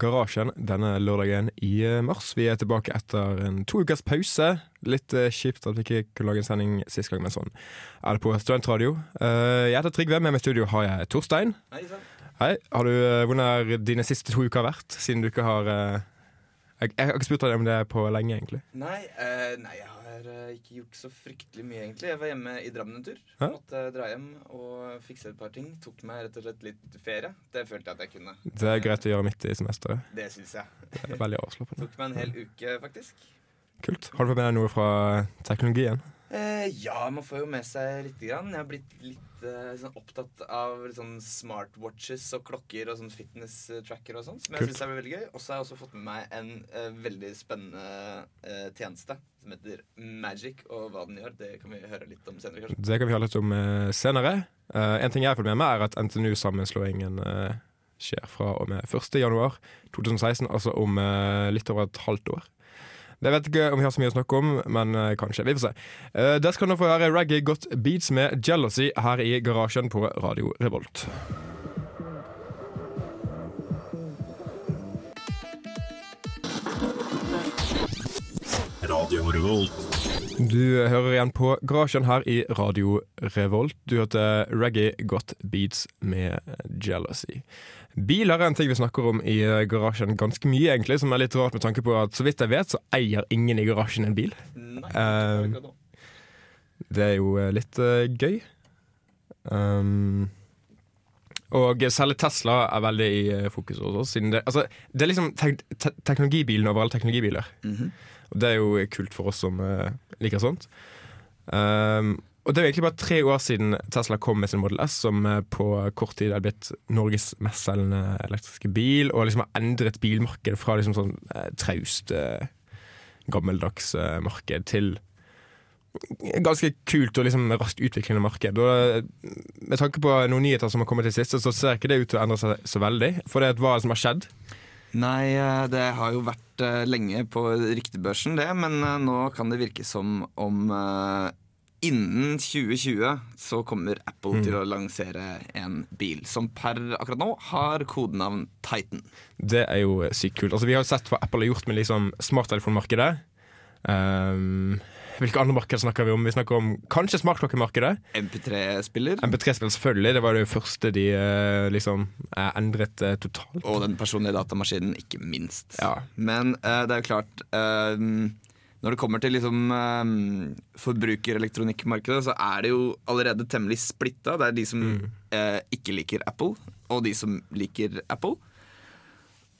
Garasjen denne lørdagen i eh, mars. Vi er tilbake etter en to ukers pause. Litt eh, kjipt at vi ikke kunne lage en sending sist gang, men sånn er det på Studentradio. Eh, jeg heter Trygve, med meg i studio har jeg Torstein. Hei. Hei. Har du, hvordan har dine siste to uker vært, siden du ikke har jeg, jeg har ikke spurt deg om det på lenge, egentlig. Nei, uh, nei, jeg har eh, ikke gjort så fryktelig mye, egentlig. Jeg var hjemme i Drammen en tur. Hæ? Måtte dra hjem og fikse et par ting. Tok meg rett og slett litt ferie. Det følte jeg at jeg kunne. Det er greit å gjøre midt i semesteret. Det syns jeg. Det er Veldig avslappende. Tok meg en hel uke, faktisk. Kult. Har du fått med deg noe fra teknologien? Eh, ja, man får jo med seg lite grann. Jeg har blitt litt eh, sånn opptatt av sånn smartwatches og klokker og sånn fitness-tracker og sånn, som jeg syns er veldig gøy. Og så har jeg også fått med meg en uh, veldig spennende uh, tjeneste som heter Magic, og hva den gjør, det kan vi høre litt om senere, kanskje. Det kan vi høre litt om uh, senere. Eh, en ting jeg har fått med meg, er at NTNU-sammenslåingen eh, skjer fra og med 1. januar 2016, altså om eh, litt over et halvt år. Det vet ikke om vi har så mye å snakke om, men eh, kanskje. Vi får se. Uh, der skal nå få høre Reggae Got Beats med Jealousy her i garasjen på Radio Revolt. Radio Revolt. Du hører igjen på Garasjen her i Radio Revolt. Du hørte Reggae Got Beats med Jealousy. Biler er en ting vi snakker om i garasjen ganske mye, egentlig, som er litt rart med tanke på at så vidt jeg vet, så eier ingen i garasjen en bil. Nei, nå. Det er jo eh, litt uh, gøy. Um, og særlig Tesla er veldig i fokus hos oss. Det, altså, det er liksom te te teknologibilen over alle teknologibiler. Mhm. Og det er jo kult for oss som eh, liker sånt. Um, og det er egentlig bare tre år siden Tesla kom med sin Model S, som eh, på kort tid er blitt Norges mestselgende elektriske bil, og liksom har endret bilmarkedet fra liksom sånn eh, traust, gammeldags marked til ganske kult og liksom raskt utviklende marked. Og med tanke på noen nyheter som har kommet til siste, så ser ikke det ut til å endre seg så veldig. For det er hva som har skjedd. Nei, eh, det har jo vært eh, lenge på ryktebørsen, det. Men eh, nå kan det virke som om innen 2020 så kommer Apple til å lansere en bil som per akkurat nå har kodenavn Titan. Det er jo sykt kult. Altså, vi har jo sett hva Apple har gjort med liksom smarttelefonmarkedet. Um, hvilke andre markeder snakker vi om? Vi snakker om kanskje smartklokkemarkedet. MP3-spiller. MP3-spiller, selvfølgelig. Det var det første de eh, liksom eh, endret eh, totalt. Og den personlige datamaskinen, ikke minst. Ja. Men uh, det er jo klart uh, Når det kommer til liksom, uh, forbrukerelektronikkmarkedet, så er det jo allerede temmelig splitta. Det er de som eh, ikke liker Apple, og de som liker Apple.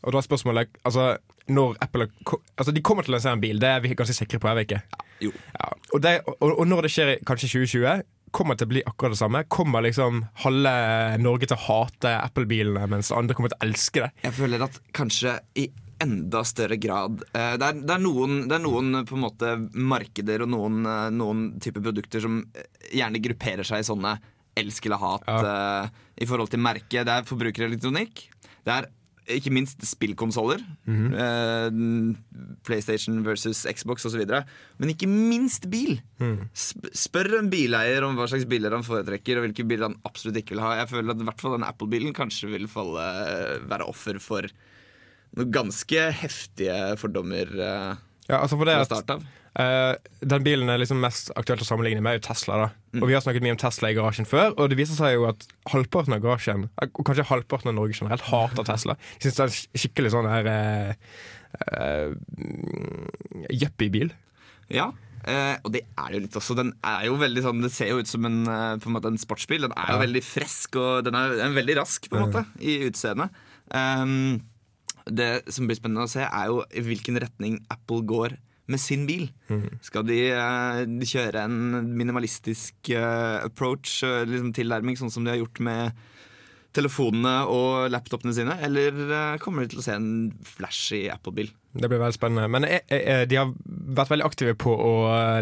Og da er spørsmålet altså, når Apple Altså, de kommer til å lansere en bil, det er vi ganske sikre på, er vi ikke? Jo. Ja. Og, det, og, og når det skjer i kanskje 2020, kommer det til å bli akkurat det samme? Kommer liksom halve Norge til å hate Apple-bilene, mens andre kommer til å elske det? Jeg føler at kanskje i enda større grad eh, det, er, det, er noen, det er noen på en måte markeder og noen, eh, noen typer produkter som eh, gjerne grupperer seg i sånne elsk eller hat eh, i forhold til merket. Det er forbrukerelektronikk. Det er ikke minst spillkonsoller. eh, PlayStation versus Xbox osv. Men ikke minst bil. Mm. spør en bileier om hva slags biler han foretrekker, og hvilke biler han absolutt ikke vil ha. Jeg føler at i hvert fall den Apple-bilen kanskje vil falle, være offer for noen ganske heftige fordommer eh, Ja, altså for det at Eh, den bilen er liksom mest aktuelt å sammenligne med, er jo Tesla. da Og Vi har snakket mye om Tesla i garasjen før, og det viser seg jo at halvparten av garasjen, eh, og kanskje halvparten av Norge generelt, hater Tesla. De syns det er en skikkelig sånn her uh, uh, bil. Ja. Eh, og det er det jo litt også. Den er jo veldig sånn Det ser jo ut som en, eh, på en, måte en sportsbil. Den er jo veldig frisk, og den er, den er veldig rask på en måte i utseendet. Um, det som blir spennende å se, er jo i hvilken retning Apple går med sin bil. Skal de eh, kjøre en minimalistisk eh, approach, eh, liksom tilnærming, sånn som de har gjort med telefonene og laptopene sine, eller kommer de til å se en flashy Apple-bil? Det blir veldig spennende. Men de har vært veldig aktive på å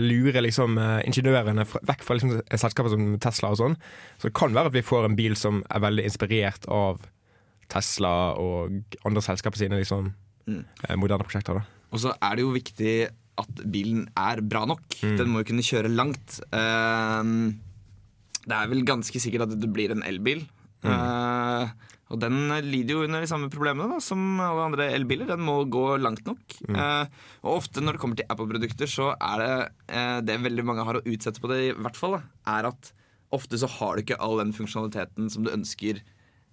lure liksom, ingeniørene fra, vekk fra liksom, selskaper som Tesla og sånn. Så det kan være at vi får en bil som er veldig inspirert av Tesla og andre selskaper sine liksom, Mm. moderne prosjekter. da Og så er det jo viktig at bilen er bra nok. Den må jo kunne kjøre langt. Uh, det er vel ganske sikkert at det blir en elbil. Eh, Og den lider jo under de samme problemene da, som alle andre elbiler. Den må gå langt nok. Eh, og ofte når det kommer til Apple-produkter, så er det eh, det veldig mange har å utsette på det, i hvert fall, da, er at ofte så har du ikke all den funksjonaliteten som du ønsker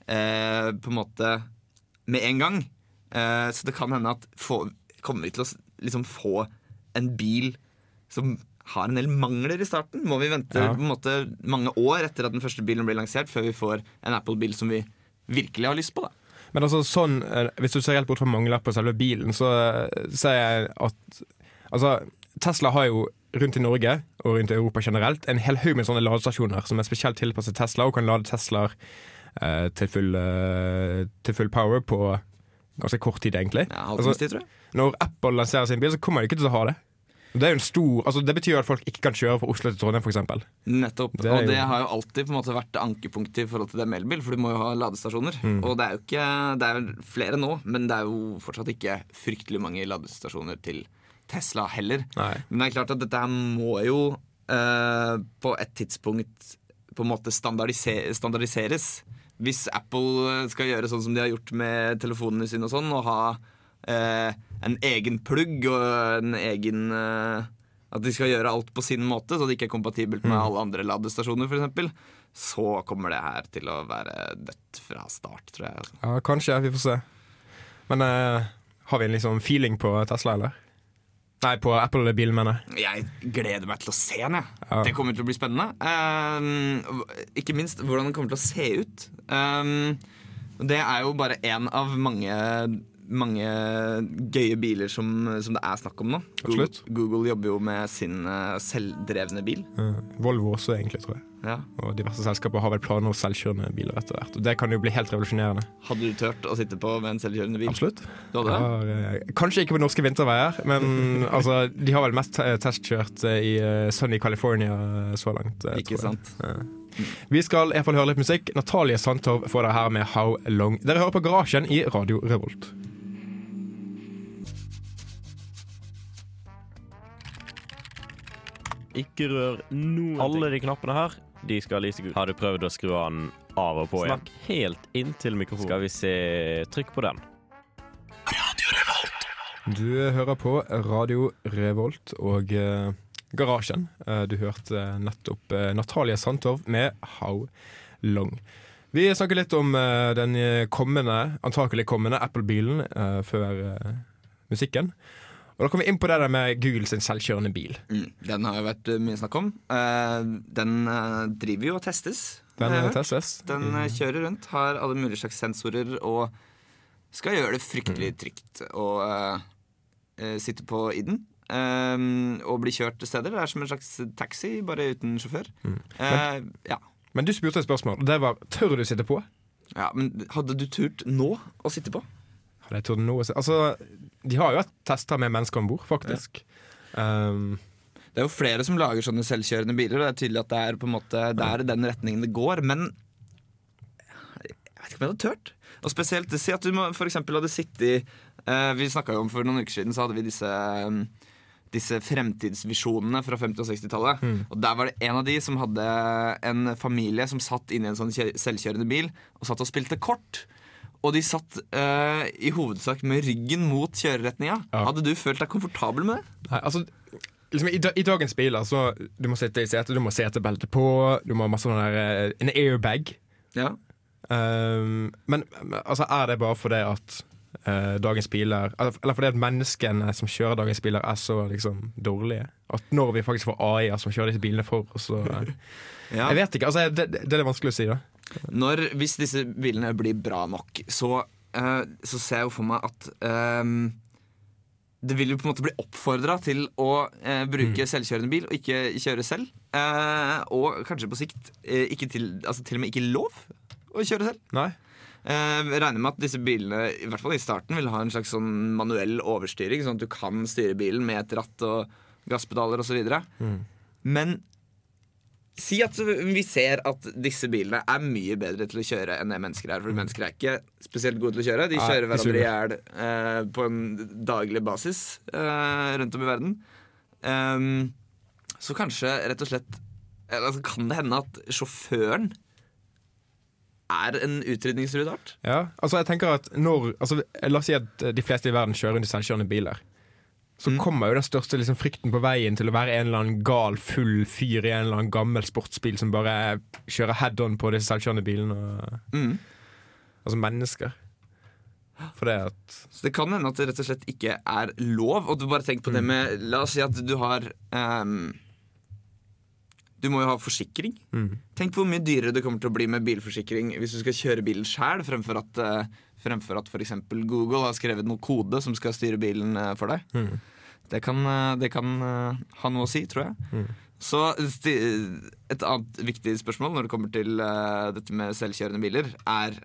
eh, på en måte med en gang. Så det kan hende at få, kommer vi til å liksom få en bil som har en del mangler i starten? Må vi vente Ja. på en måte mange år etter at den første bilen blir lansert, før vi får en Apple-bil som vi virkelig har lyst på? da? Men altså sånn, hvis du ser helt bort fra mangler på selve bilen, så eh, ser jeg at Altså, Tesla har jo rundt i Norge og rundt i Europa generelt en hel haug med sånne ladestasjoner som er spesielt tilpasset Tesla, og kan lade Teslaer eh, til, full, eh, til full power på ganske kort tid, egentlig. Ja, Altså, halvtimes tid, tror jeg. Når Apple lanserer sin bil, så kommer de ikke til å ha det. Det er jo en stor, altså det betyr jo at folk ikke kan kjøre fra Oslo til Trondheim, f.eks. Nettopp. Det og jo- det har jo alltid på en måte vært ankepunktet i forhold til det med elbil, for du må jo ha ladestasjoner. Mm. Og det er jo ikke Det er flere nå, men det er jo fortsatt ikke fryktelig mange ladestasjoner til Tesla heller. Nei. Men det er klart at dette her må jo eh, på et tidspunkt på en måte standardise standardiseres. Hvis Apple skal gjøre sånn som de har gjort med telefonene sine og sånn, og ha eh, en egen plugg og en egen eh, At de skal gjøre alt på sin måte, så det ikke er kompatibelt med alle andre ladestasjoner, f.eks., så kommer det her til å være dødt fra start, tror jeg. Altså. Ja, kanskje. Vi får se. Men uh, har vi en liksom feeling på Tesla, eller? Nei, på Apple-bilen, mener jeg. Jeg gleder meg til å se den. jeg. Ja. Det kommer til å bli spennende. Um, ikke minst hvordan den kommer til å se ut. Um, det er jo bare én av mange, mange gøye biler som, som det er snakk om nå. Google, Google jobber jo med sin eh, selvdrevne bil. Eh, Volvo også, egentlig, tror jeg. Ja. Og diverse selskaper har vel planer om selvkjørende biler etter hvert. Og det kan jo bli helt revolusjonerende. Hadde du turt å sitte på med en selvkjørende bil? Absolutt. Du hadde det? Har, eh, kanskje ikke på norske vinterveier, men altså, de har vel mest testkjørt i sunny California så langt. Ikke sant? Ja. Vi skal i hvert fall høre litt musikk. Natalie Sandtorv får dere her med How Long. Dere hører på Garasjen i Radio Revolt. Ikke rør noen Alle de knappene her, de skal lyse gult. Har du prøvd å skru den av og på igjen? Snakk helt inntil mikrofonen. Skal vi se Trykk på den. Radio Revolt. Du hører på Radio Revolt og eh, Garasjen. Eh, du hørte nettopp eh, Natalie Sandtorv med How Long. Vi snakker litt om eh, den kommende, antakelig kommende Apple-bilen eh, før eh, musikken. Og da kommer vi inn på det der med Google sin selvkjørende bil. Mm, den har jo vært eh, mye snakk om. Eh, den eh, driver jo og testes. Den testes. Den eh, kjører rundt, har alle mulige slags sensorer og skal gjøre det fryktelig trygt å sitte på i den. Um, og bli kjørt til steder. Det er som en slags taxi, bare uten sjåfør. Eh, ja. Men du spurte et spørsmål, og det var tør du sitte på. ja, Men hadde du turt nå å sitte på? Noe å si? Altså, de har jo hatt tester med mennesker om bord, faktisk. Um, Det er jo flere som lager sånne selvkjørende biler. og Det er tydelig at det er på en måte Det er i den retningen det går. Men jeg vet ikke om jeg hadde turt. Og spesielt Si at du må, for hadde sittet uh, Vi snakka jo om for noen uker siden, så hadde vi disse um, disse fremtidsvisjonene fra 50- og 60-tallet. Og Der var det en av de som hadde en familie som satt inne i en sånn selvkjørende bil og satt og spilte kort. Og de satt uh, i hovedsak med ryggen mot kjøreretninga. Ja. Hadde du følt deg komfortabel med det? Nei, altså liksom, i, I dagens biler så Du må sitte i setet, du må setebelte på, du må ha masse sånn der eh, En airbag. Ja. Um, men altså, er det bare fordi at uh, dagens biler Eller fordi at menneskene som kjører dagens biler, er så liksom dårlige? At når vi faktisk får AI-er som kjører disse bilene for oss, så Ja. Jeg vet ikke. altså det, det, det er litt vanskelig å si, da. Når, hvis disse bilene blir bra nok, så, uh, så ser jeg jo for meg at um, det vil jo på en måte bli oppfordra til å eh, bruke selvkjørende bil og ikke kjøre selv. Eh, og kanskje på sikt ikke til, altså til og med ikke lov å kjøre selv. Nei? Eh, jeg regner med at disse bilene i hvert fall i starten vil ha en slags sånn manuell overstyring, sånn at du kan styre bilen med et ratt og gasspedaler osv. Mm. Men si at vi ser at disse bilene er mye bedre til å kjøre enn det mennesker er. For mennesker er ikke spesielt gode til å kjøre. De kjører de hverandre i hjel eh, på en daglig basis eh, rundt om i verden. Um, så kanskje rett og slett altså, Kan det hende at sjåføren er en utrydningstruet art. Ja, altså jeg tenker at når altså, La oss si at de fleste i verden kjører rundt i selvkjørende biler. Så kommer jo den største liksom, frykten på veien til å være en eller annen gal, full fyr i en eller annen gammel sportsbil som bare kjører head on på disse selvkjørende bilene. Mm. altså mennesker. Det at Så det kan hende at det rett og slett ikke er lov. Og du bare tenk på det med La oss si at du har um, Du må jo ha forsikring. Tenk hvor mye dyrere det kommer til å bli med bilforsikring hvis du skal kjøre bilen sjæl, fremfor at uh, Fremfor at f.eks. Google har skrevet noe kode som skal styre bilen eh, for deg. Det kan, eh, det kan eh, ha noe å si, tror jeg. Så et annet viktig spørsmål når det kommer til dette med selvkjørende biler, er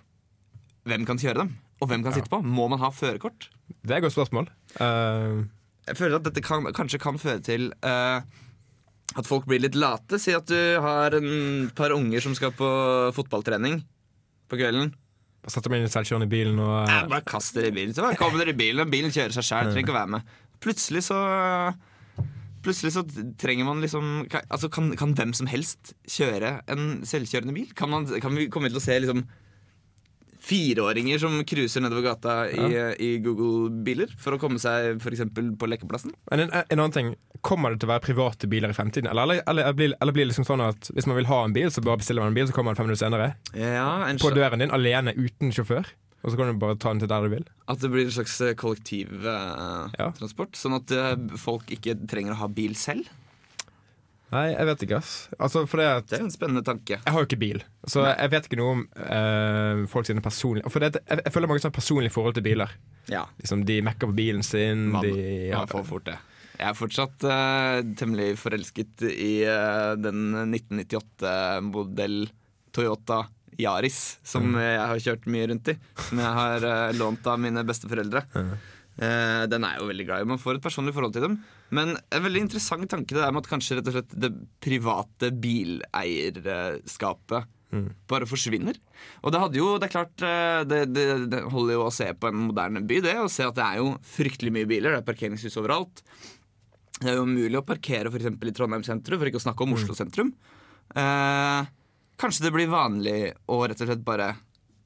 hvem kan kjøre dem? Og hvem kan sitte på? Må man ha førerkort? Det er et godt spørsmål. Uh... Jeg føler at dette kan, kanskje kan føre til uh, at folk blir litt late. Si at du har en par unger som skal på fotballtrening på kvelden. Setter meg inn i selvkjørende bilen og Eh, bare kast dere i bilen. Så bare kommer dere i bilen. og Bilen kjører seg sjøl. Trenger ikke å være med. Plutselig så Plutselig så trenger man liksom Altså kan, kan hvem som helst kjøre en selvkjørende bil? Kan, man, kan vi komme til å se liksom fireåringer som cruiser nedover gata i, i Google-biler for å komme seg f.eks. på lekeplassen? En, en annen ting, Kommer det til å være private biler i fremtiden? Eller, eller, eller, blir, eller blir det liksom sånn at hvis man vil ha en bil, så bare bestiller man en bil, så kommer den fem minutter senere? Ja, en På døren din, alene, uten sjåfør? Og så kan du bare ta den til der du vil? At det blir en slags eh, kollektivtransport. Ja. sånn at eh, folk ikke trenger å ha bil selv. Nei, jeg vet ikke, ass. Altså, for det at Det er jo en spennende tanke. Jeg har jo ikke bil, så jeg vet ikke noe om uh, folk sine personlige For det, jeg, jeg føler mange som har personlig forhold til biler. Ja, Liksom, de mekker på bilen sin, man, de man får fort det. Jeg er fortsatt uh, temmelig forelsket i uh, den 1998-modell Toyota Yaris, som jeg har kjørt mye rundt i. Som jeg har lånt av mine besteforeldre. Eh, den er jeg jo veldig glad i. Man får et personlig forhold til dem. Men en veldig interessant tanke det er med at kanskje rett og slett det private bileierskapet bare forsvinner. Og det hadde jo, det er klart eh, det, det, det holder jo å se på en moderne by, det. Å se at det er jo fryktelig mye biler. Det er parkeringshus overalt. Det er jo umulig å parkere for eksempel i Trondheim sentrum, for ikke å snakke om Oslo sentrum. Uh, kanskje det blir vanlig å rett og slett bare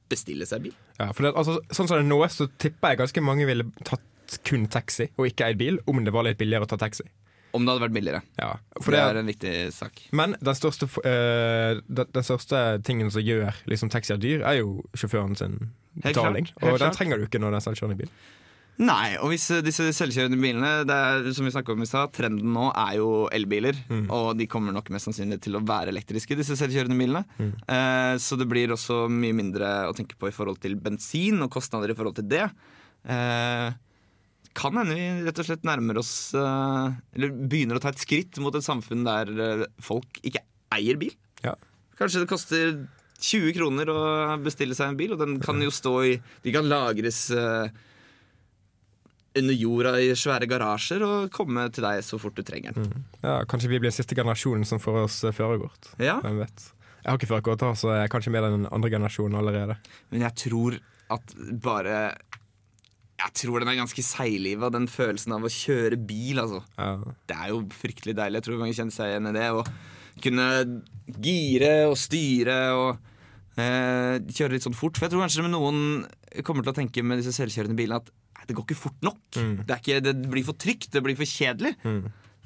bestille seg bil? Ja, for det, altså, sånn som det er nå, så tipper jeg ganske mange ville tatt kun taxi og ikke eid bil, om det var litt billigere å ta taxi. Om det hadde vært billigere. Ja, For det det, er en viktig sak. men den største, eh, den, den største tingen som gjør liksom, taxier dyr, er jo sjåføren sin betaling. klart, og den trenger du ikke når det er selvkjørende bil. Nei, og hvis eh, disse selvkjørende bilene det er, Som vi om i sted, Trenden nå er jo elbiler. Og de kommer nok mest sannsynlig til å være elektriske, disse selvkjørende bilene. Eh, så det blir også mye mindre å tenke på i forhold til bensin og kostnader i forhold til det. Eh, kan hende vi rett og slett nærmer oss eh, Eller begynner å ta et skritt mot et samfunn der eh, folk ikke eier bil. Ja. Kanskje det koster 20 kroner å bestille seg en bil, og den kan jo stå i De kan lagres eh, under jorda i svære garasjer og komme til deg så fort du trenger den. Ja, kanskje vi blir siste generasjonen som får oss eh, førerkort. Ja, Hvem vet. Jeg har ikke førerkort, så jeg er kanskje med den andre generasjonen allerede. Men jeg tror at bare Jeg tror den er ganske seigliva, den følelsen av å kjøre bil, altså. Ja. Det er jo fryktelig deilig. Jeg tror mange kjenner seg igjen i det. Å kunne gire og styre og eh, kjøre litt sånn fort. For jeg tror kanskje noen kommer til å tenke med disse selvkjørende bilene at det går ikke fort nok. Det, er ikke, det blir for trygt, det blir for kjedelig.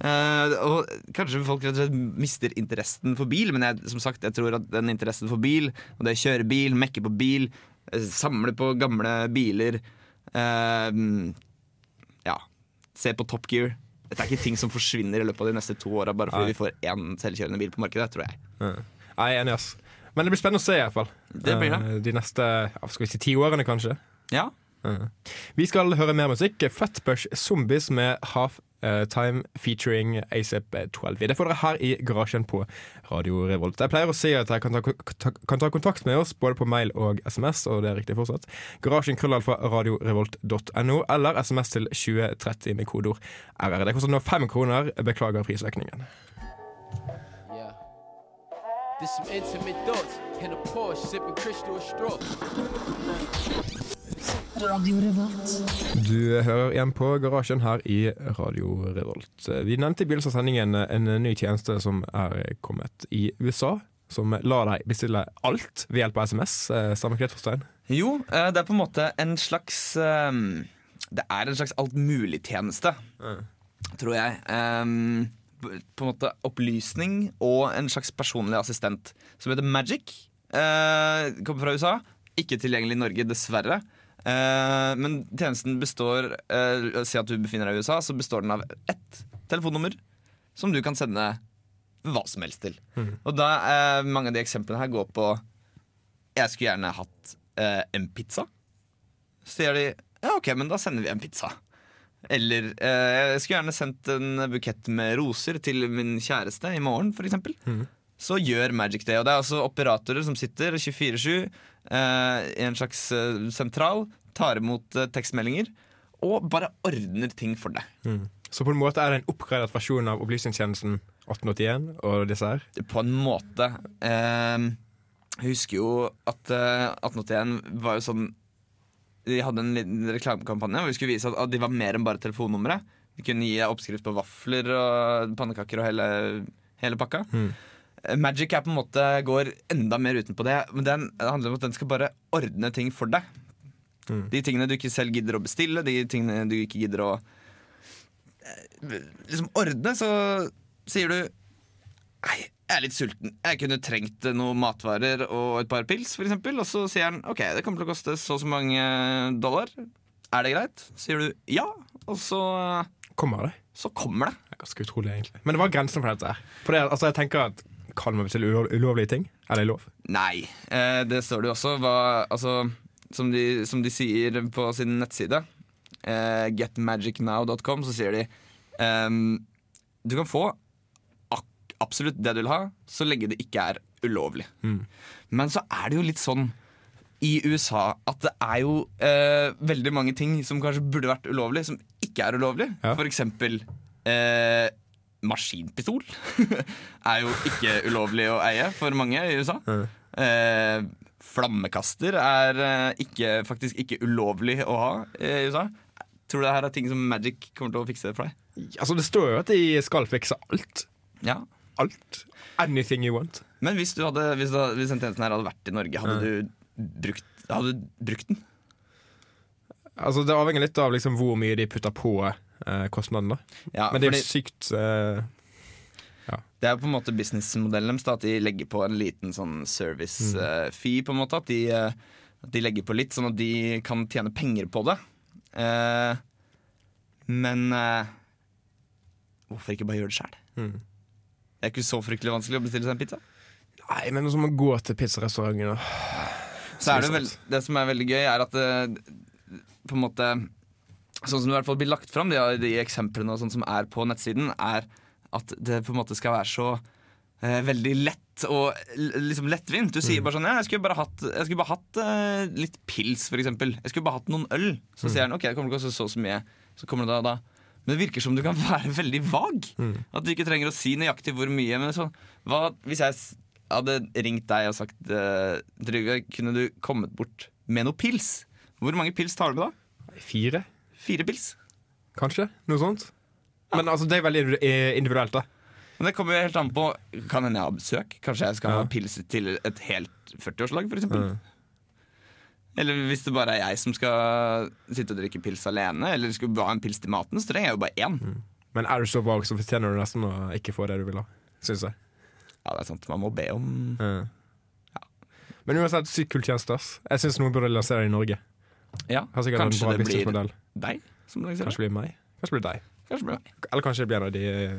Eh, og kanskje folk rett og slett mister interessen for bil, men jeg, som sagt, jeg tror at den interessen for bil, og det å kjøre bil, mekke på bil, eh, samle på gamle biler eh, Ja, se på Top Gear. Dette er ikke ting som forsvinner i løpet av de neste to åra bare fordi Nei. vi får én selvkjørende bil på markedet, tror jeg. Nei, Jeg er enig, ass. Men det blir spennende å se, i hvert fall. Det blir det. Eh, De neste skal vi si, ti årene, kanskje. Ja, Vi skal høre mer musikk. Fatbush Zombies med Half eh, Time featuring ASAP 12. Det får dere her i garasjen på Radio Revolt. Jeg pleier å si at dere kan ta, kan ta kontakt med oss både på mail og SMS, og det er riktig fortsatt. Garasjen krøllalfa radiorevolt.no, eller SMS til 2030 med kodeord RR. Det koster nå fem kroner. Beklager prisøkningen. This some intimate thoughts in a Porsche sipping crystal straw. Radio Revolt. Du hører igjen på Garasjen her i Radio Revolt. Vi nevnte i begynnelsen av sendingen en ny tjeneste som er kommet i USA, som lar deg bestille alt ved hjelp av SMS. Eh, Stemmer ikke det, Torstein? Jo, eh, det er på en måte en slags eh, Det er en slags altmuligtjeneste, tror jeg. Um, på en måte opplysning og en slags personlig assistent som heter Magic. Eh, kommer fra USA. Ikke tilgjengelig i Norge, dessverre. Eh, men tjenesten består eh, Si at du befinner deg i USA, så består den av ett telefonnummer som du kan sende hva som helst til. Og da eh, mange av de eksemplene her går på Jeg skulle gjerne hatt eh, en pizza. Så sier de ja, ok, men da sender vi en pizza. Eller eh, jeg skulle gjerne sendt en bukett med roser til min kjæreste i morgen, f.eks. Mm. Så gjør Magic Day. Og det er altså operatorer som sitter 24-7 eh, i en slags eh, sentral, tar imot eh, tekstmeldinger og bare ordner ting for deg. Så på en måte er det en oppgradert versjon av opplysningstjenesten 1881 og disse her. På en måte. Eh, jeg husker jo at eh, 1881 var jo sånn De hadde en liten reklamekampanje hvor vi skulle vise at, de var mer enn bare telefonnummeret. De kunne gi oppskrift på vafler og pannekaker og hele, hele pakka. Mm. Magic er på en måte går enda mer utenpå det. Men den, handler om at den skal bare ordne ting for deg. De tingene du ikke selv gidder å bestille, de tingene du ikke gidder å eh, liksom ordne, så sier du Nei, jeg er litt sulten. Jeg kunne trengt noen matvarer og et par pils, for eksempel. Og så sier han ok, det kommer til å koste så og så mange dollar. Er det greit? Sier du ja, og så, Kommer det? så kommer det. Det er ganske utrolig, egentlig. Men det var grensen for dette. For det, altså, jeg tenker at Kan man bestille ulov, ulovlige ting? Er det lov? Nei, eh, det står det jo også. Hva, altså, som, de, som de sier på sin nettside, eh, getmagicnow.com, så sier de eh, Du kan få absolutt det du vil ha, så lenge det ikke er ulovlig. Men så er det jo litt sånn i USA at det er jo eh, veldig mange ting som kanskje burde vært ulovlig, som ikke er ulovlig. Ja. For eksempel eh, maskinpistol er jo ikke ulovlig å eie for mange i USA. Eh, flammekaster er eh, ikke, faktisk ikke ulovlig å ha i USA. Tror du det her er ting som Magic kommer til å fikse for deg? Altså, Det står jo at de skal fikse alt. Ja. Alt. Anything you want. Men hvis, du hadde, hvis, du, hvis den tjenesten her hadde vært i Norge, hadde du brukt, hadde du brukt den? Altså, Det avhenger litt av liksom, hvor mye de putter på eh, kostnaden. da Ja, Men det er jo sykt eh, Det er jo på en måte businessmodellen deres, at de legger på en liten sånn service-fee. på en måte At de, eh, at de legger på litt, sånn at de kan tjene penger på det. Eh, men eh, hvorfor ikke bare gjøre det sjæl? Mm. Det er ikke så fryktelig vanskelig å bestille seg en pizza. Nei, men som må gå til pizzarestauranten. Så er det, vel, det som er veldig gøy, er at det, på en måte Sånn som det i hvert fall blir lagt fram, de, de eksemplene og sånt som er på nettsiden, er at det på en måte skal være så eh, veldig lett og liksom lettvint. Du sier bare sånn ja, 'Jeg skulle bare hatt, skulle bare hatt eh, litt pils, eksempel. Jeg skulle bare hatt noen øl.' Så sier han 'ok, det kommer til å så så mye'. Så kommer det da, da. Men det virker som du kan være veldig vag. At du ikke trenger å si nøyaktig hvor mye. Men sånn, hva, hvis jeg hadde ringt deg og sagt eh, Trygve, kunne du kommet bort med noe pils? Hvor mange pils tar du med da? Fire, Fire pils. kanskje? Noe sånt. Men altså, det er veldig eh, individuelt, da. Men det kommer jo helt an på Kan hende jeg har besøk. Kanskje jeg skal Ja. ha pils til et helt 40-årslag, f.eks. Eller hvis det bare er jeg som skal sitte og drikke pils alene, eller skal ha en pils til maten, så trenger jeg jo bare én. Men er du så vag, så fortjener du nesten å ikke få det du vil ha. Syns jeg. Ja, det er sant. Man må be om Ja. Men uansett, sykt kul tjeneste. ass. Jeg syns noen burde lansere det i Norge. Ja, kanskje det blir deg som lanserer Kanskje det blir meg. Kanskje det blir deg. Kanskje det. Eller kanskje det blir en av de eh,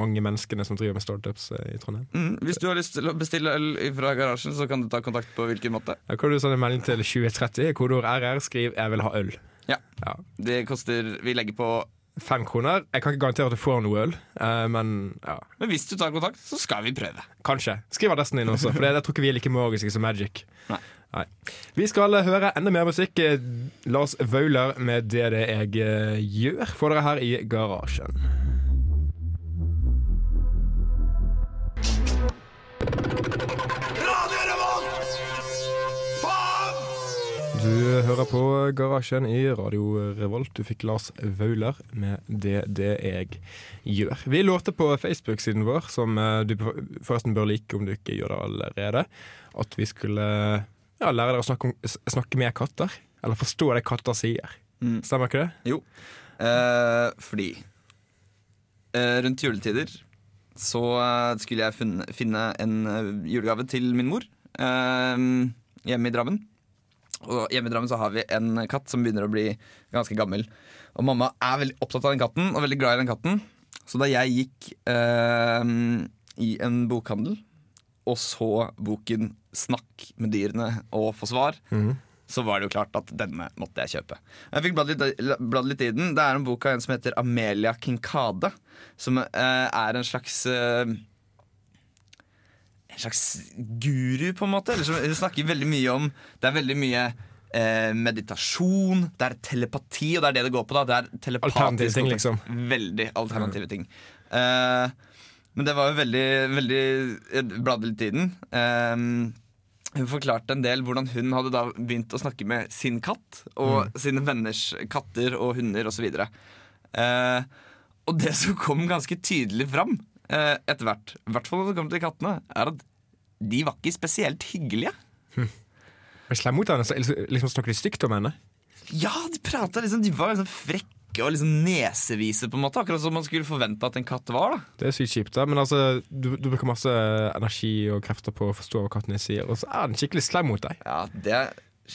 mange menneskene som driver med startups eh, i Trondheim. Mm, hvis du har lyst til å bestille øl fra garasjen, så kan du ta kontakt på hvilken måte. Da kan du sende en melding til 2030, kodeord RR, skriv 'jeg vil ha øl'. Ja. Ja. Det koster Vi legger på Fem kroner. Jeg kan ikke garantere at du får noe øl, eh, men ja, Men hvis du tar kontakt, så skal vi prøve. kanskje. Skriv adressen din også, for det, jeg tror ikke vi er like magiske som Magic. Nei. Nei. Vi skal eh, høre enda mer musikk. Eh, Lars Vaular med 'Det det jeg gjør' for dere her i garasjen. Du hører på Garasjen i Radio Revolt. Du fikk Lars Vaular med 'Det det jeg gjør'. Vi låter på Facebook-siden vår, som eh, du forresten bør like om du ikke gjør det allerede, at vi skulle ja, lære deg å snakke, om, snakke med katter. Eller forstå det katter sier. Mm. Stemmer ikke det? Jo, eh, fordi eh, rundt juletider så eh, skulle jeg finne, finne en eh, julegave til min mor eh, hjemme i Drammen. Og hjemme i Drammen så har vi en katt som begynner å bli ganske gammel. Og mamma er veldig opptatt av den katten og veldig glad i den katten. Så da jeg gikk eh, i en bokhandel og så boken 'Snakk med dyrene og få svar', så var det jo klart at denne måtte jeg kjøpe. Jeg fikk bladd litt, bladd litt i den. Det er en bok av en som heter Amelia Kinkade. Som eh, er en slags eh, En slags guru, på en måte. Eller som hun snakker veldig mye om Det er veldig mye eh, meditasjon, det er telepati, og det er det det går på. da Det er Alternative ting, liksom. Veldig alternative ting. Eh, men det var jo veldig, veldig Jeg bladde litt i den. Eh, hun forklarte en del hvordan hun hadde da begynt å snakke med sin katt og sine venners katter og hunder osv. Eh, og det som kom ganske tydelig fram etter hvert, i hvert fall når det kommer til kattene, er at de var ikke spesielt hyggelige. Hm. slem mot henne? Liksom snakker de stygt om henne? Ja, de prata liksom De var liksom frekke og liksom nesevise, på en måte. Akkurat som man skulle forvente at en katt var. da Det er sykt kjipt. da Men altså, du, du bruker masse energi og krefter på å forstå hva katten din sier, og så er den skikkelig slem mot deg. Ja, det er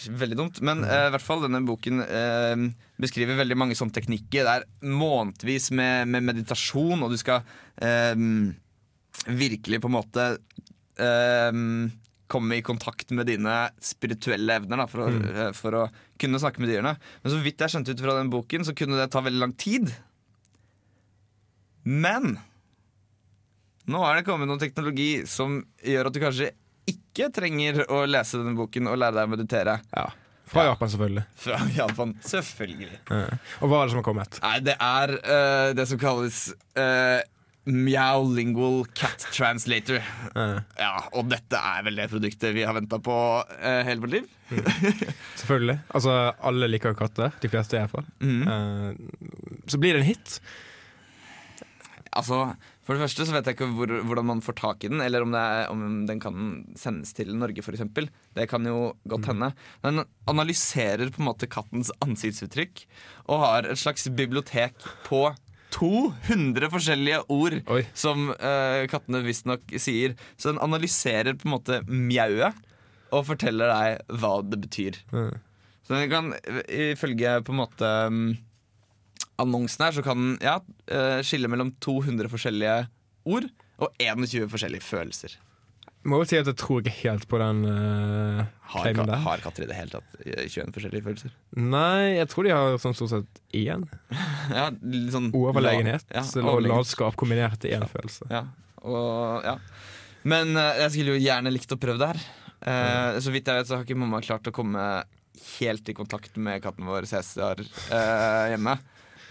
veldig dumt. Men i i hvert fall denne boken uh, beskriver veldig mange sånne teknikker. Det er månedvis med, med meditasjon, og du skal uh, virkelig på en måte eh, komme i kontakt med dine spirituelle evner da, for, å, eh, for å kunne snakke med dyrene. Men så vidt jeg skjønte ut fra den boken, så kunne det ta veldig lang tid. Men nå er det kommet noen teknologi som gjør at du kanskje ikke trenger å lese denne boken og lære deg å meditere. Ja. Fra Ja. Japan, selvfølgelig. Fra Japan. Selvfølgelig. Og hva er det som har kommet? Nei, det er uh, det som kalles uh, Meowlingual Cat Translator. Ja. Ja, Og dette er vel det produktet vi har venta på uh, hele vårt liv. Selvfølgelig. Altså, alle liker jo katter. De fleste, iallfall. Mm. Uh, så blir det en hit. Altså, For det første så vet jeg ikke hvor, hvordan man får tak i den, eller om, det er, om den kan sendes til Norge, f.eks. Det kan jo godt hende. Den analyserer på en måte kattens ansiktsuttrykk og har et slags bibliotek på 200 forskjellige ord Oi. som uh, kattene visstnok sier. Så den analyserer på en måte mjauet og forteller deg hva det betyr. Mm. Så den kan, ifølge på en måte mm, annonsen her, så kan den ja, eh, skille mellom 200 forskjellige ord og 21 forskjellige følelser. Må jo si at jeg tror ikke helt på den uh, Har, ka der. har katter i det hele tatt eh, 21 forskjellige følelser? Nei, jeg tror de har sånn stort sett én. Ja, sånn Overlegenhet la- ja, og latskap kombinert i én følelse. Ja, og, ja. Men uh, jeg skulle jo gjerne likt å prøve det her. Eh, Så vidt jeg vet, så har ikke mamma klart å komme helt i kontakt med katten vår Cæsar eh, hjemme.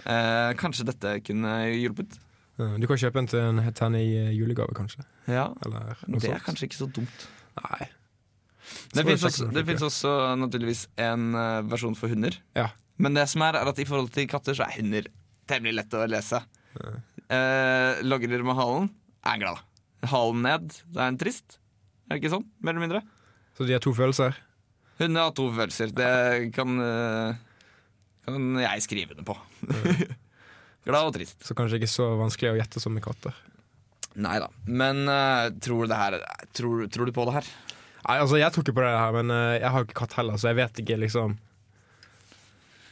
Eh, kanskje dette kunne hjulpet? Du kan kjøpe en til en henne i eh, julegave, kanskje. Ja, Eller noe Det er sånt. kanskje ikke så dumt. Nei. Det Så det også, det finnes også naturligvis en eh, versjon for hunder. Ja. Men det som er, er at i forhold til katter så er hunder temmelig lett å lese. Eh, logrer med halen er en glad. Halen ned, det er en trist. Er det ikke sånn? Mer eller mindre. Så de har to følelser. Hunder har to følelser. Det kan, eh, kan jeg skrive det på. glad og trist. Så kanskje ikke så vanskelig å gjette som med katter. Nei da. Men uh, tror, du det her, tror, tror du på det her? Nei, altså Jeg tror ikke på det her, men uh, jeg har ikke katt heller, så jeg vet ikke liksom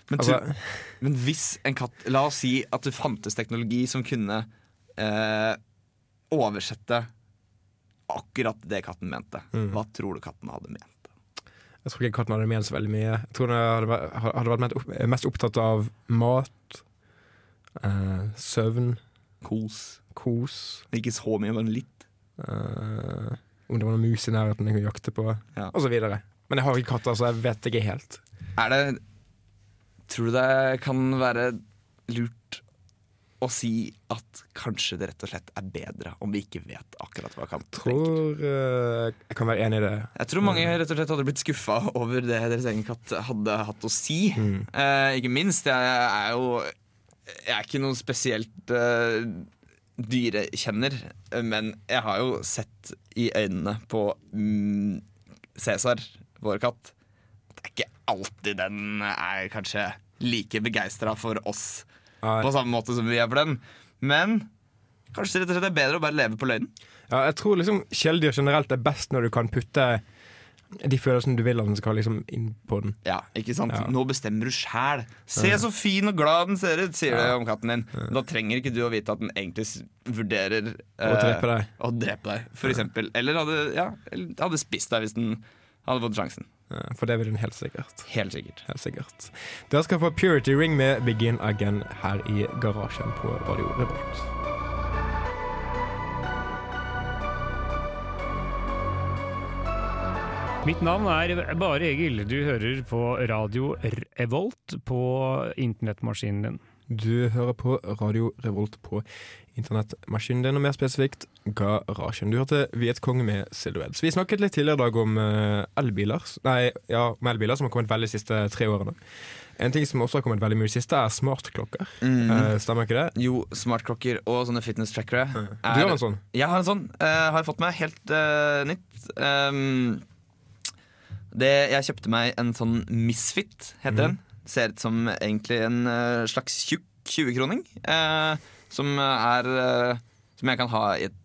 Men, altså, tu, men hvis en katt La oss si at det fantes teknologi som kunne uh, oversette akkurat det katten mente. Mm. Hva tror du katten hadde ment? Jeg tror ikke katten hadde ment så veldig mye. Jeg tror den hadde, vært- hadde vært mest opptatt av mat, uh, søvn, Kos. kos Ikke så mye, men litt. Uh, Om det var noen mus i nærheten jeg kunne jakte på, Ja. videre. Men jeg har ikke katter, så jeg vet ikke helt. Er det Tror du det kan være lurt å si at kanskje det rett og slett er bedre om vi ikke vet akkurat hva Kant tenker. Tror eh, Jeg kan være enig i det. Jeg tror mange rett og slett hadde blitt skuffa over det deres egen katt hadde hatt å si. Eh, ikke minst. Jeg er jo Jeg er ikke noen spesielt eh, dyrekjenner, men jeg har jo sett i øynene på mm, Cæsar, vår katt. Det er ikke alltid den er kanskje like begeistra for oss. På samme måte som vi er for den. Men kanskje det er bedre å bare leve på løgnen. Ja, jeg tror liksom kjæledyr generelt er best når du kan putte de følelsene du vil at den skal liksom inn på den. Ja, ikke sant? Ja. Nå bestemmer du sjæl. Se så fin og glad den ser ut, sier du om katten din. Ja. Da trenger ikke du å vite at den egentlig vurderer vurderer Å eh, drepe deg. Å drepe deg, for eksempel. Eller hadde, ja, hadde spist deg hvis den hadde fått sjansen. Ja, For det vil hun helt sikkert. Helt sikkert. Helt sikkert. Dere skal få Purity Ring med Begin Again her i garasjen på Radio Revolt. Mitt navn er Bare Egil. Du hører på Radio Revolt på internettmaskinen din. Du hører på Radio Revolt på internettmaskinen din, og mer spesifikt Garasjen. Du hørte Vietcong med Silhouettes. Vi snakket litt tidligere i dag om eh, elbiler Nei, ja, om elbiler som har kommet veldig de siste tre årene. En ting som også har kommet veldig mye i siste, er smartklokker. Eh, stemmer ikke det? Jo, smartklokker og sånne fitness trackere. Du har en sånn? Jeg har en sånn. Uh, har fått meg helt uh, nytt. Um, det, jeg kjøpte meg en sånn Misfit, heter den. Ser ut som egentlig en eh, slags tjukk 20-kroning. eh, som er eh, Som jeg kan ha i et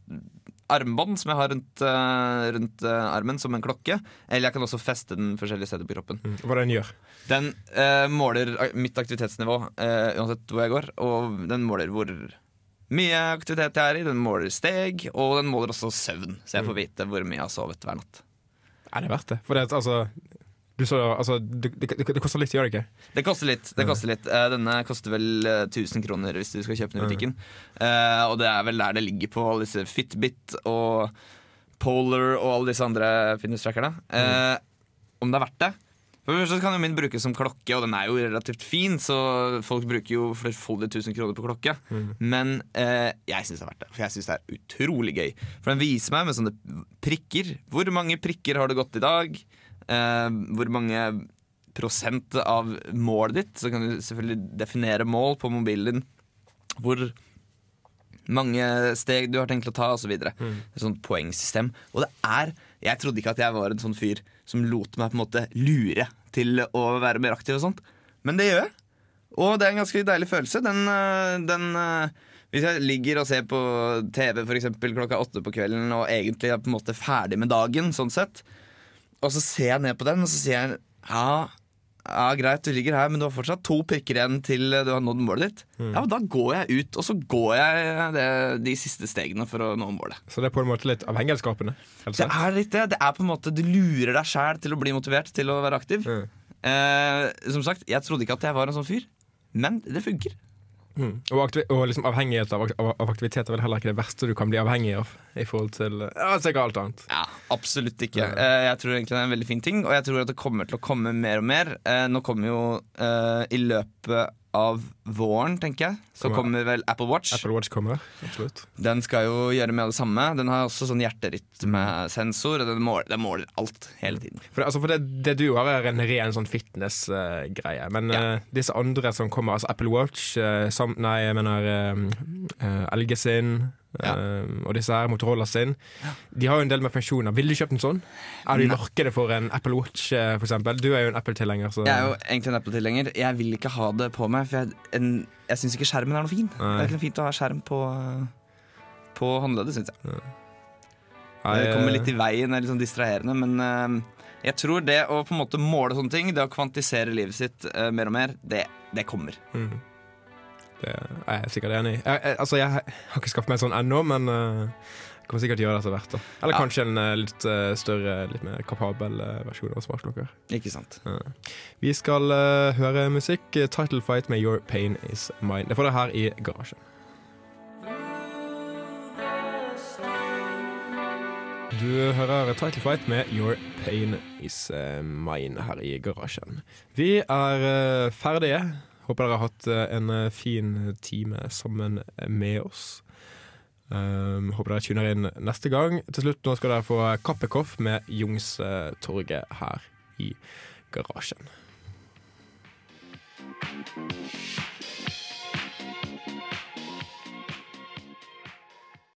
armbånd som jeg har rundt, eh, rundt armen, som en klokke. Eller jeg kan også feste den forskjellige steder på kroppen. Mm. Hva den gjør? Den eh, måler mitt aktivitetsnivå eh, uansett hvor jeg går, og den måler hvor mye aktivitet jeg er i. Den måler steg, og den måler også søvn, så jeg får vite hvor mye jeg har sovet hver natt. Er det verdt det? For det, er- altså, du så, altså, det, det, det, koster litt, gjør det ikke? Det koster litt. det koster litt Eh, Denne koster vel eh, 1000 kroner hvis du skal kjøpe den i butikken. Uh, og det er vel der det ligger på alle disse Fitbit og Polar og alle disse andre fitness-trackerne. Eh, om det er verdt det? For det første kan jo min brukes som klokke, og den er jo relativt fin, så folk bruker jo flerfoldige tusen kroner på klokke. Men eh, jeg syns det er verdt det, for jeg syns det er utrolig gøy. For den viser meg med sånne prikker. Hvor mange prikker har det gått i dag? Eh, hvor mange prosent av målet ditt? Så kan du selvfølgelig definere mål på mobilen din. Hvor mange steg du har tenkt å ta, osv. Et sånt poengsystem. Og det er Jeg trodde ikke at jeg var en sånn fyr som lot meg på en måte lure til å være mer aktiv og sånt. Men det gjør jeg. Og det er en ganske deilig følelse. Den, øh, den øh, Hvis jeg ligger og ser på TV for eksempel, klokka åtte på kvelden og egentlig er på en måte ferdig med dagen, sånn sett, og så ser jeg ned på den, og så sier jeg ja, ja, greit, du ligger her, men du har fortsatt to prikker igjen til du har nådd målet ditt. Ja, men Da går jeg ut, og så går jeg det, de siste stegene for å nå målet. Så det er på en måte litt avhengighetsskapende. Det er litt det. Det er på en måte Du lurer deg sjæl til å bli motivert til å være aktiv. Mm. Eh, som sagt, jeg trodde ikke at jeg var en sånn fyr, men det funker. Mm. Og, og liksom avhengighet av, av, av aktivitet er vel heller ikke det verste du kan bli avhengig av. I forhold til ja, sikkert alt annet. Ja, Absolutt ikke. Eh, jeg tror egentlig det er en veldig fin ting, og jeg tror at det kommer til å komme mer og mer. Eh, nå kommer jo eh, i løpet av våren, tenker jeg, så Kommer- kommer vel Apple Watch. Apple Watch kommer. Absolutt. Den skal jo gjøre med det samme. Den har også sånn hjerterytmesensor, og den måler, den måler alt hele tiden. For, det, altså, for det, det du har, er en ren sånn fitness-greie. Men Ja. uh, disse andre som kommer, altså Apple Watch uh, sam, Nei, jeg mener uh, LG sin Ja. eh, og disse her, Motorola sin. De har jo en del med funksjoner. Ville du kjøpt en sånn? Er du i Nei. markedet for en Apple Watch, f.eks.? for eksempel? Du er jo en Apple-tilhenger. Jeg er jo egentlig en Apple-tilhenger. Jeg vil ikke ha det på meg, for jeg, en, jeg syns ikke skjermen er noe fin. Det er ikke noe fint å ha skjerm på, på håndleddet, syns jeg. Nei, Det kommer eh, litt i veien, er litt sånn distraherende, men eh, jeg tror det å på en måte måle sånne ting, det å kvantisere livet sitt eh, mer og mer, det, det kommer. Mm. Det er jeg sikkert enig i. Jeg, jeg, altså, jeg har ikke skaffet meg sånn ennå, men uh, jeg kommer sikkert gjøre det etter hvert. da Eller Ja. kanskje en eh, litt uh, større, litt mer kapabel uh, versjon av smartklokker. Ikke sant? Vi skal eh, høre musikk. Title Fight med Your Pain Is Mine. Det får dere her i garasjen. Du hører Title Fight med Your Pain Is eh, Mine her i garasjen. Vi er eh, ferdige Håper dere har hatt eh, en eh, fin eh, time sammen med oss. Um, håper dere tuner inn neste gang. Til slutt nå skal dere få Kappekoff med Jungstorget her i garasjen.